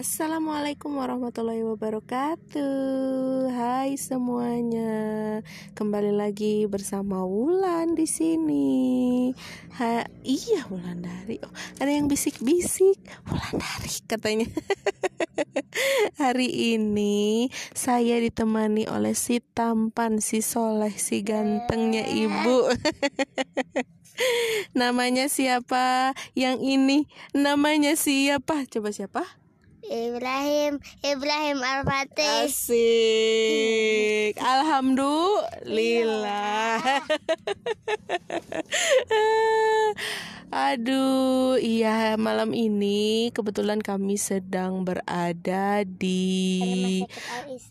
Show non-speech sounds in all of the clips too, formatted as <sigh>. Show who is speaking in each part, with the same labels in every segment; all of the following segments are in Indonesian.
Speaker 1: Assalamualaikum warahmatullahi wabarakatuh. Hai semuanya. Kembali lagi bersama Wulan di sini. Ha, iya Wulan dari. Oh, ada yang bisik-bisik. Wulan dari katanya. <laughs> Hari ini saya ditemani oleh si tampan, si soleh, si gantengnya ibu. <laughs> namanya siapa? Yang ini namanya siapa? Coba siapa?
Speaker 2: Ibrahim Ibrahim Al-Fatih
Speaker 1: Asik. Alhamdulillah. <laughs> Aduh, iya malam ini kebetulan kami sedang berada di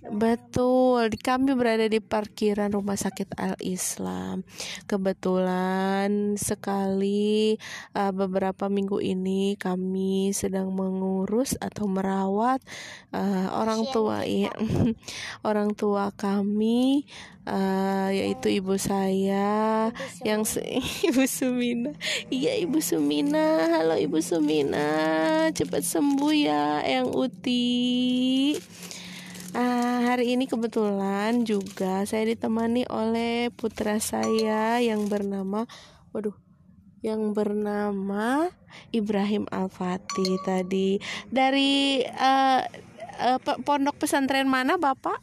Speaker 1: Betul, kami berada di parkiran Rumah Sakit Al Islam. Kebetulan sekali uh, beberapa minggu ini kami sedang mengurus atau merawat uh, orang tua ya. <laughs> orang tua kami uh, yaitu ibu saya ibu yang <laughs> Ibu Sumina. Iya, Ibu Sumina. Halo Ibu Sumina. Cepat sembuh ya, Yang Uti. Uh, hari ini kebetulan juga saya ditemani oleh putra saya yang bernama waduh yang bernama Ibrahim Al-Fatih tadi dari uh, uh, pondok pesantren mana Bapak?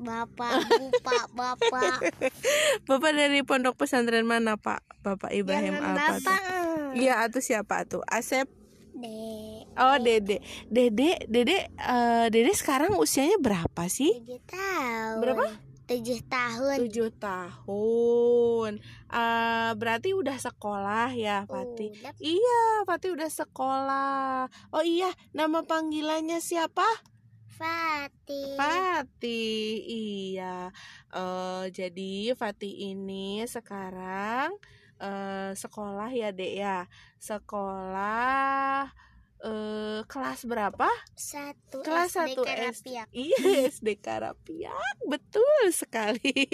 Speaker 2: Bapak, Bapak, Bapak. <laughs>
Speaker 1: Bapak dari pondok pesantren mana, Pak? Bapak Ibrahim apa tuh? Iya, atau siapa tuh? Asep
Speaker 2: Dede.
Speaker 1: Oh, Dede. Dede, Dede uh, Dede sekarang usianya berapa sih?
Speaker 2: Tujuh tahun.
Speaker 1: Berapa?
Speaker 2: Tujuh tahun.
Speaker 1: Tujuh tahun. Uh, berarti udah sekolah ya, Fatih?
Speaker 2: Udah.
Speaker 1: Iya, Fatih udah sekolah. Oh iya, nama panggilannya siapa?
Speaker 2: Fatih.
Speaker 1: Fatih, iya. Uh, jadi Fatih ini sekarang uh, sekolah ya, Dek ya. Sekolah uh, kelas berapa?
Speaker 2: Satu.
Speaker 1: Kelas
Speaker 2: SD
Speaker 1: satu SD. Iya, <laughs> SD Karapiak. Betul sekali.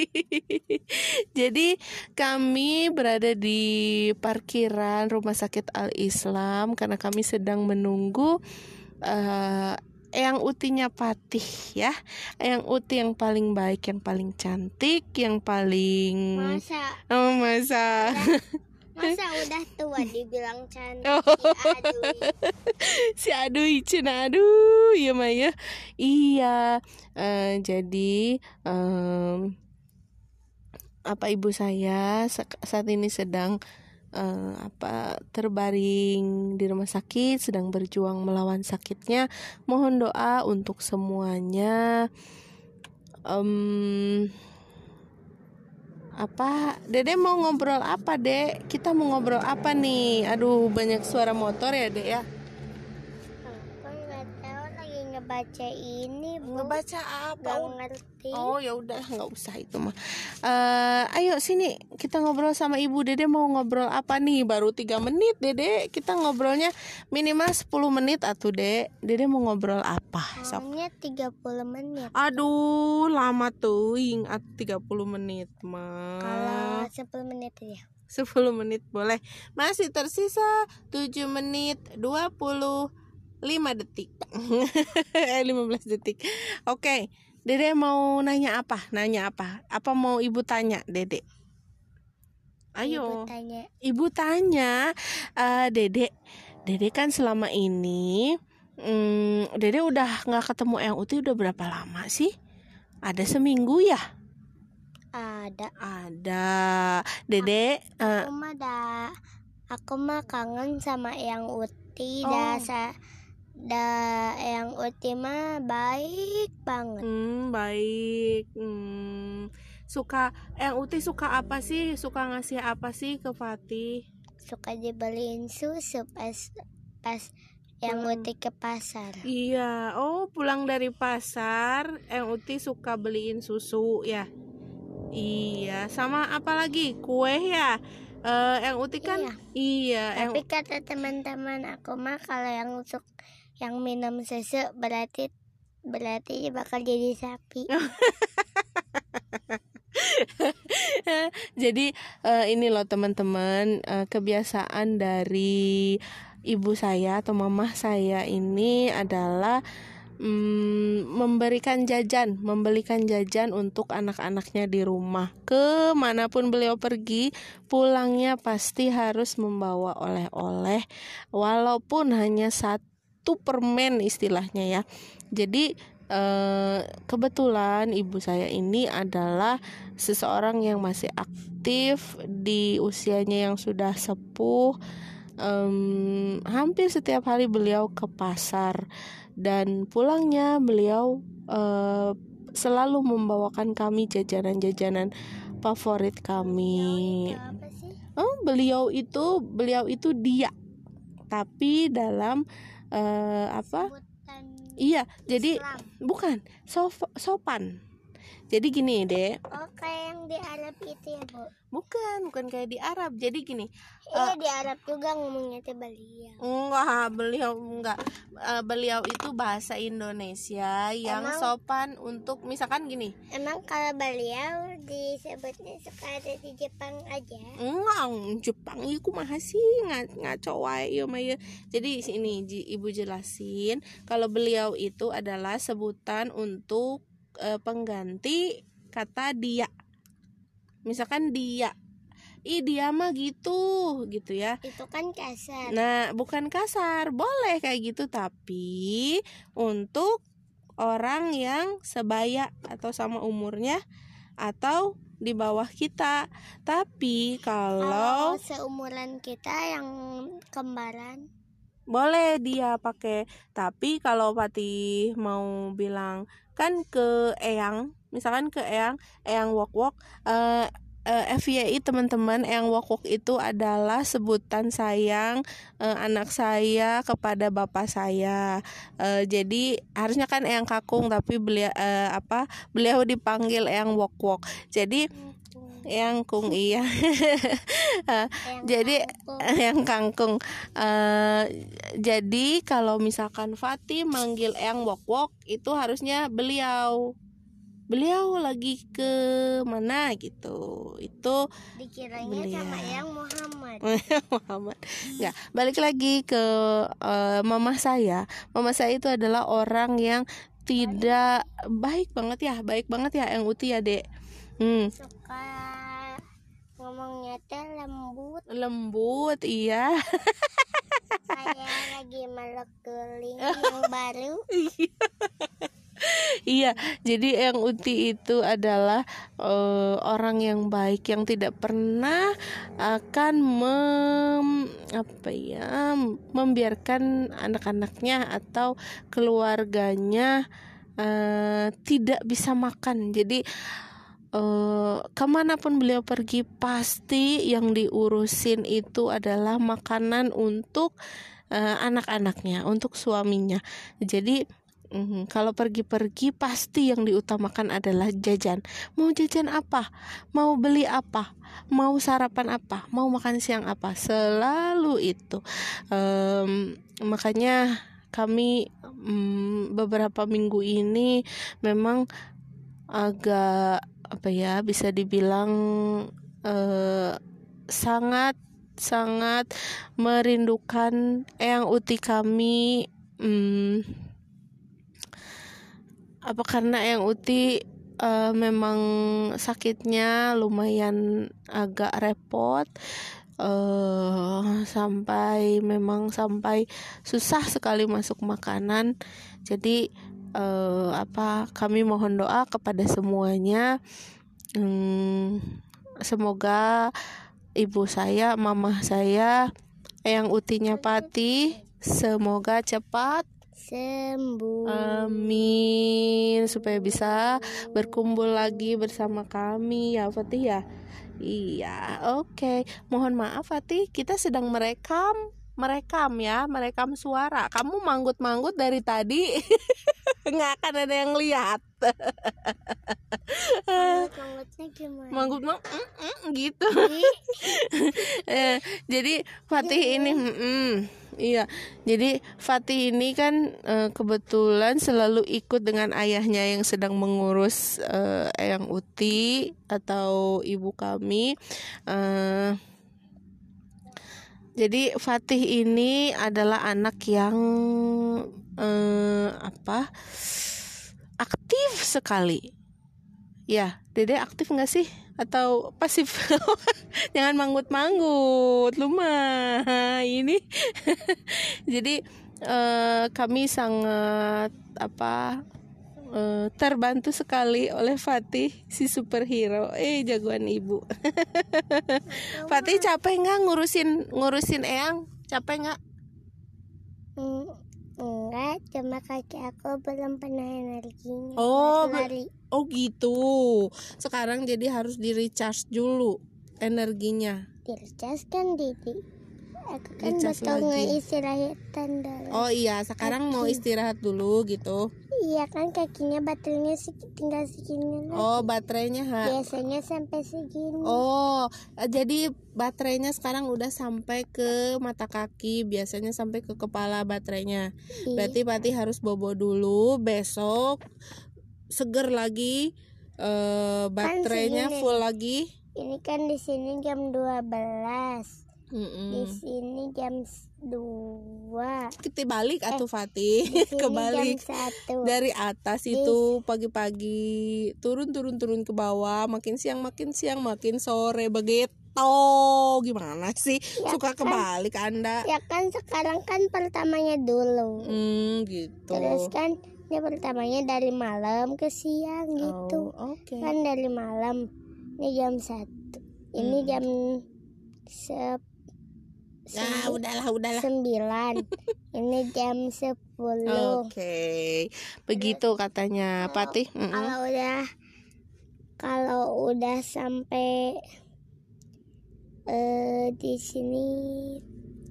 Speaker 1: <laughs> Jadi kami berada di parkiran Rumah Sakit Al Islam karena kami sedang menunggu uh, Eyang Utinya Patih ya Eyang Uti yang paling baik Yang paling cantik Yang paling
Speaker 2: Masa
Speaker 1: Oh masa <laughs>
Speaker 2: Masa udah tua dibilang cantik
Speaker 1: oh. Si Aduy Cina aduh Ya Maya Iya uh, Jadi um, Apa ibu saya Saat ini sedang uh, apa terbaring di rumah sakit sedang berjuang melawan sakitnya. Mohon doa untuk semuanya. Um, apa? Dede mau ngobrol apa dek? Kita mau ngobrol apa nih? Aduh banyak suara motor ya dek ya
Speaker 2: ngebaca ini bu.
Speaker 1: Ngebaca apa
Speaker 2: Gak ngerti.
Speaker 1: Oh ya udah nggak usah itu mah. Uh, ayo sini kita ngobrol sama ibu dede mau ngobrol apa nih? Baru tiga menit dede. Kita ngobrolnya minimal 10 menit atuh dek. Dede mau ngobrol apa
Speaker 2: soalnya 30 menit.
Speaker 1: Aduh lama tuh ingat 30 menit mah
Speaker 2: kalau 10 menit ya.
Speaker 1: 10 menit boleh. Masih tersisa 7 menit 20 5 detik. <laughs> 15 detik. Oke okay. dede mau nanya apa? Nanya apa? Apa mau ibu tanya dede? Ayo.
Speaker 2: Ibu tanya.
Speaker 1: Ibu tanya. Uh, dede dede kan selama ini hmm, dede udah nggak ketemu yang uti udah berapa lama sih? Ada seminggu ya?
Speaker 2: Ada.
Speaker 1: Ada. Dede
Speaker 2: aku, uh, mah da, aku mah kangen sama yang uti oh. dasa da yang ultima baik banget.
Speaker 1: Hmm, baik. Hmm. suka yang uti suka apa sih? Suka ngasih apa sih ke Fatih?
Speaker 2: Suka dibeliin susu pas pas yang hmm. uti ke pasar.
Speaker 1: Iya. Oh pulang dari pasar yang uti suka beliin susu ya? Iya. Sama apa lagi? Kue ya? Uh, yang uti kan iya,
Speaker 2: iya tapi yang... kata teman-teman aku mah kalau yang suka yang minum susu berarti berarti bakal jadi sapi. <laughs>
Speaker 1: jadi uh, ini loh teman-teman uh, kebiasaan dari ibu saya atau mamah saya ini adalah mm, memberikan jajan, membelikan jajan untuk anak-anaknya di rumah. Ke mana pun beliau pergi, pulangnya pasti harus membawa oleh-oleh, walaupun hanya satu permen istilahnya ya. Jadi eh, kebetulan ibu saya ini adalah seseorang yang masih aktif di usianya yang sudah sepuh. Um, hampir setiap hari beliau ke pasar dan pulangnya beliau uh, selalu membawakan kami jajanan-jajanan favorit kami. Oh, beliau itu beliau itu dia, tapi dalam uh, apa? Iya, jadi bukan sopan jadi gini deh
Speaker 2: oh kayak yang di Arab itu ya bu?
Speaker 1: Bukan bukan kayak di Arab. Jadi gini
Speaker 2: iya uh, di Arab juga ngomongnya teh beliau.
Speaker 1: Enggak beliau enggak. Uh, beliau itu bahasa Indonesia yang emang, sopan untuk misalkan gini.
Speaker 2: Emang kalau beliau disebutnya suka ada di Jepang aja?
Speaker 1: Enggak Jepang itu mah sih nggak nggak cowok ya jadi sini ibu jelasin. Kalau beliau itu adalah sebutan untuk e, pengganti kata dia. Misalkan dia. Ih dia mah gitu gitu ya.
Speaker 2: Itu kan kasar.
Speaker 1: Nah bukan kasar boleh kayak gitu tapi untuk orang yang sebaya atau sama umurnya atau di bawah kita. Tapi kalau,
Speaker 2: kalau seumuran kita yang kembaran.
Speaker 1: Boleh dia pakai tapi kalau Pati mau bilang kan ke Eyang misalkan ke Eyang Eyang Wok Wok uh, uh, eh, FYI teman-teman Eyang Wok Wok itu adalah sebutan sayang uh, anak saya kepada bapak saya. Uh, jadi harusnya kan Eyang Kakung tapi beliau uh, apa beliau dipanggil Eyang Wok Wok jadi yang kung iya. <laughs> Uh, jadi yang kangkung. Uh, jadi kalau misalkan Fatih manggil yang wok wok itu harusnya beliau. Beliau lagi ke mana gitu. Itu
Speaker 2: dikiranya beliau. sama yang Muhammad. <laughs>
Speaker 1: Muhammad. Nggak balik lagi ke uh, mama saya. Mama saya itu adalah orang yang tidak baik banget ya baik banget ya yang uti ya dek?
Speaker 2: Hmm. suka ngomongnya teh lembut.
Speaker 1: Lembut iya.
Speaker 2: Saya lagi melek <laughs> yang baru.
Speaker 1: Iya. Jadi yang Uti itu adalah uh, orang yang baik yang tidak pernah akan mem apa ya membiarkan anak-anaknya atau keluarganya uh, tidak bisa makan. Jadi uh, ke mana pun beliau pergi pasti yang diurusin itu adalah makanan untuk uh, anak-anaknya untuk suaminya jadi Mm, kalau pergi-pergi pasti yang diutamakan adalah jajan. Mau jajan apa? Mau beli apa? Mau sarapan apa? Mau makan siang apa? Selalu itu. Um, makanya kami um, beberapa minggu ini memang agak apa ya bisa dibilang uh, sangat sangat merindukan eyang uti kami hmm, apa karena eyang uti uh, memang sakitnya lumayan agak repot uh, sampai memang sampai susah sekali masuk makanan. Jadi uh, apa kami mohon doa kepada semuanya. Hmm, semoga ibu saya mama saya yang utinya pati semoga cepat
Speaker 2: sembuh.
Speaker 1: Amin. Supaya bisa berkumpul lagi bersama kami. Ya Fatih ya? Iya oke. Okay. mohon maaf Fatih kita sedang merekam merekam ya merekam suara. Kamu manggut-manggut dari tadi <laughs> nggak akan ada yang lihat. Manggut manggut mm, mm, gitu. <laughs> Eh, jadi Fatih ini mm, mm, iya. Jadi Fatih ini kan uh, kebetulan selalu ikut dengan ayahnya yang sedang mengurus uh, Eyang Uti atau ibu kami jadi Fatih ini adalah anak yang eh, apa? Aktif sekali. Ya Dede aktif nggak sih? Atau pasif? <laughs> Jangan manggut-manggut lu mah ini. <laughs> Jadi eh, kami sangat apa eh, terbantu sekali oleh Fatih si superhero. Eh jagoan ibu. <laughs> Fatih capek nggak ngurusin ngurusin Eyang? Capek nggak?
Speaker 2: Mm, enggak cuma kaki aku belum pernah energinya.
Speaker 1: Oh,
Speaker 2: lari
Speaker 1: oh gitu. Sekarang jadi harus di recharge dulu energinya.
Speaker 2: Dircas kan Didi aku kan ngeistirahatin dulu
Speaker 1: oh iya sekarang mau istirahat dulu gitu
Speaker 2: iya kan kakinya baterainya tinggal segini lagi.
Speaker 1: oh baterainya ha
Speaker 2: biasanya sampai segini
Speaker 1: Oh, eh, jadi baterainya sekarang udah sampai ke mata kaki, biasanya sampai ke kepala baterainya.
Speaker 2: Iya.
Speaker 1: Berarti Pati harus bobo dulu, besok seger lagi, eh baterainya
Speaker 2: segini.
Speaker 1: full lagi.
Speaker 2: ini kan di sini jam 12 di
Speaker 1: Mm-mm.
Speaker 2: sini jam s- 2
Speaker 1: Kita balik atuh Fatih,
Speaker 2: di <laughs> sini
Speaker 1: kebalik.
Speaker 2: jam 1
Speaker 1: Dari atas itu pagi-pagi turun turun turun ke bawah, makin siang makin siang makin sore begitu. Gimana sih?
Speaker 2: Ya
Speaker 1: Suka
Speaker 2: kan.
Speaker 1: kebalik Anda?
Speaker 2: ya kan sekarang kan pertamanya dulu
Speaker 1: Hmm, gitu.
Speaker 2: terus kan ya pertamanya dari malam ke siang gitu
Speaker 1: Oh, oke.
Speaker 2: kan dari malam ini jam satu ini
Speaker 1: Hmm.
Speaker 2: jam se
Speaker 1: Ya,
Speaker 2: sembi-
Speaker 1: udahlah, udahlah.
Speaker 2: sembilan <laughs> ini jam sepuluh
Speaker 1: Oke. Begitu katanya Patih. Mm-mm.
Speaker 2: kalau udah kalau udah sampai eh di sini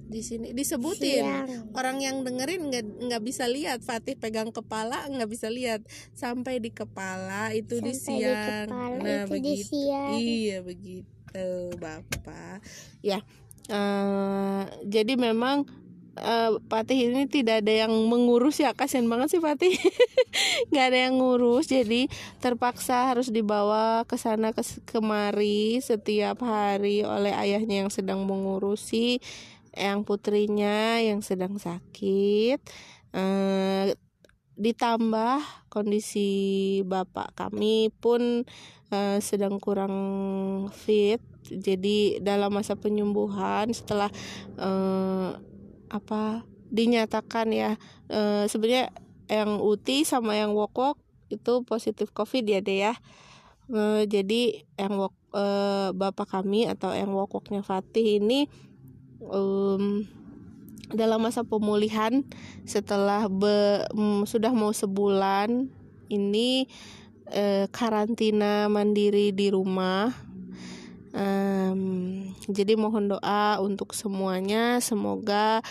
Speaker 1: Di sini disebutin.
Speaker 2: siang
Speaker 1: Orang yang dengerin nggak nggak bisa lihat Fatih pegang kepala nggak bisa lihat sampai di kepala itu di
Speaker 2: Sampai di
Speaker 1: siang.
Speaker 2: kepala
Speaker 1: nah,
Speaker 2: itu di
Speaker 1: begitu.
Speaker 2: siang.
Speaker 1: Iya, begitu, Bapak. Ya. Eh, jadi memang eh, Fatih ini tidak ada yang mengurus ya kasihan banget sih Fatih. <laughs> Nggak ada yang ngurus jadi terpaksa harus dibawa ke sana ke kemari setiap hari oleh ayahnya yang sedang mengurusi yang putrinya yang sedang sakit. Eh, ditambah kondisi bapak kami pun eh, sedang kurang fit jadi dalam masa penyembuhan setelah eh, apa dinyatakan ya eh, sebenarnya yang uti sama yang wok wok itu positif covid ya deh ya. Eh, jadi yang wok eh, bapak kami atau yang wok woknya Fatih ini em, dalam masa pemulihan setelah be- mm, sudah mau sebulan ini karantina mandiri di rumah Em, jadi mohon doa untuk semuanya. Semoga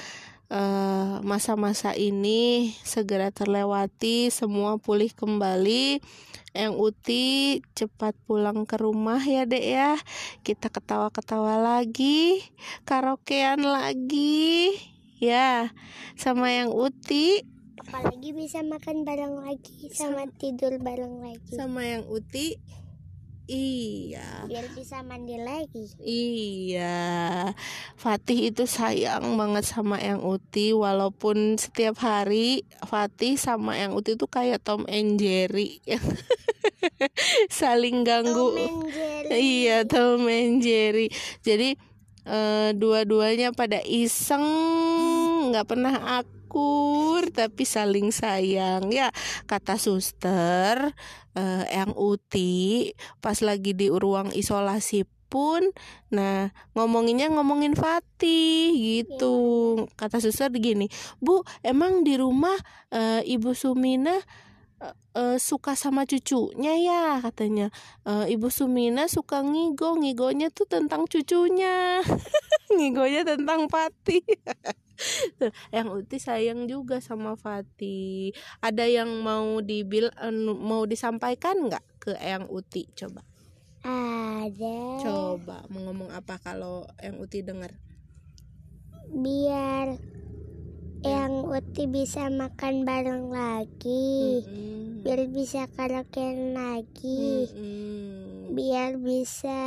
Speaker 1: eh, masa-masa ini segera terlewati semua pulih kembali. Yang Uti cepat pulang ke rumah ya dek ya. Kita ketawa-ketawa lagi karaokean lagi ya. Sama yang Uti.
Speaker 2: Apalagi bisa makan bareng lagi sama tidur bareng lagi.
Speaker 1: sama yang Uti iya
Speaker 2: biar bisa mandi lagi
Speaker 1: Iya, Fatih itu sayang banget sama yang Uti walaupun setiap hari Fatih sama yang Uti itu kayak Tom and Jerry <laughs> saling ganggu.
Speaker 2: Tom and Jerry.
Speaker 1: Iya, Tom and Jerry. Jadi eh, dua-duanya pada iseng, nggak pernah akur tapi saling sayang. Ya kata suster eh, yang Uti pas lagi di ruang isolasi pun nah ngomonginnya ngomongin Fatih gitu. Kata suster gini Bu emang di rumah eh, Ibu Sumina eh, suka sama cucunya ya? katanya. "Eh, Ibu Sumina suka ngigo ngigonya tuh tentang cucunya. <laughs> Ngigonya tentang Fatih <laughs> Tuh, yang Uti sayang juga sama Fatih. Ada yang mau dibil mau disampaikan nggak ke yang Uti? Coba.
Speaker 2: Ada.
Speaker 1: Coba mau ngomong apa kalau yang Uti dengar?
Speaker 2: Biar yang Uti bisa makan bareng lagi.
Speaker 1: Mm-mm.
Speaker 2: biar bisa karaokean lagi.
Speaker 1: Mm-mm.
Speaker 2: biar bisa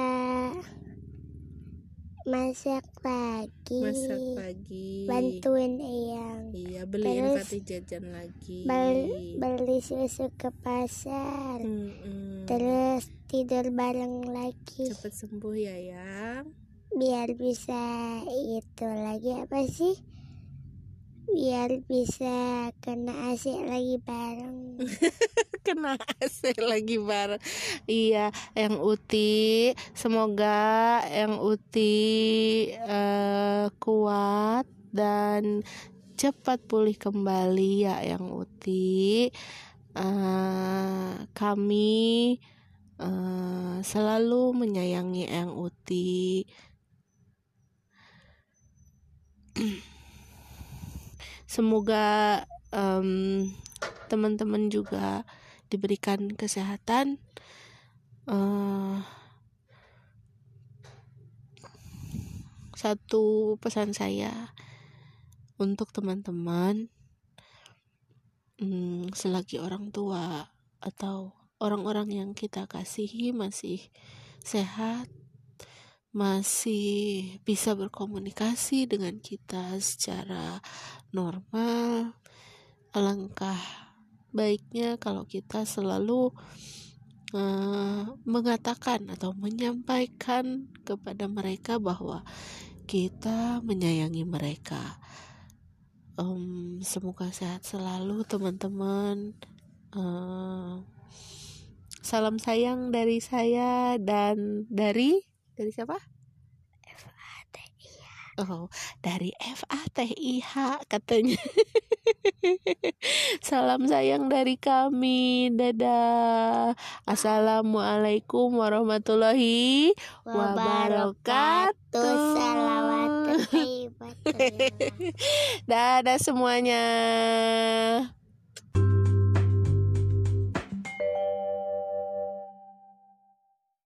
Speaker 2: masak pagi.
Speaker 1: Masak pagi.
Speaker 2: Bantuin eyang.
Speaker 1: Iya beliin Fatih jajan lagi.
Speaker 2: beli, beli susu ke pasar. Mm -mm. terus tidur bareng lagi.
Speaker 1: Cepet sembuh ya yang
Speaker 2: biar bisa itu lagi apa sih? Biar bisa kena AC lagi bareng <laughs> <laughs>
Speaker 1: kena AC lagi bareng iya yang Uti. Semoga yang Uti uh, kuat dan cepat pulih kembali ya yang Uti. Uh, kami uh, selalu menyayangi yang Uti. <clears throat> Semoga um, teman-teman juga diberikan kesehatan uh, satu pesan saya untuk teman-teman um, selagi orang tua atau orang-orang yang kita kasihi masih sehat masih bisa berkomunikasi dengan kita secara normal alangkah baiknya kalau kita selalu uh, mengatakan atau menyampaikan kepada mereka bahwa kita menyayangi mereka. Um, semoga sehat selalu teman-teman. Uh, salam sayang dari saya dan dari dari siapa? Oh, dari FATIH katanya. <laughs> Salam sayang dari kami. Dadah. Assalamualaikum warahmatullahi wabarakatuh. <laughs> Dadah semuanya.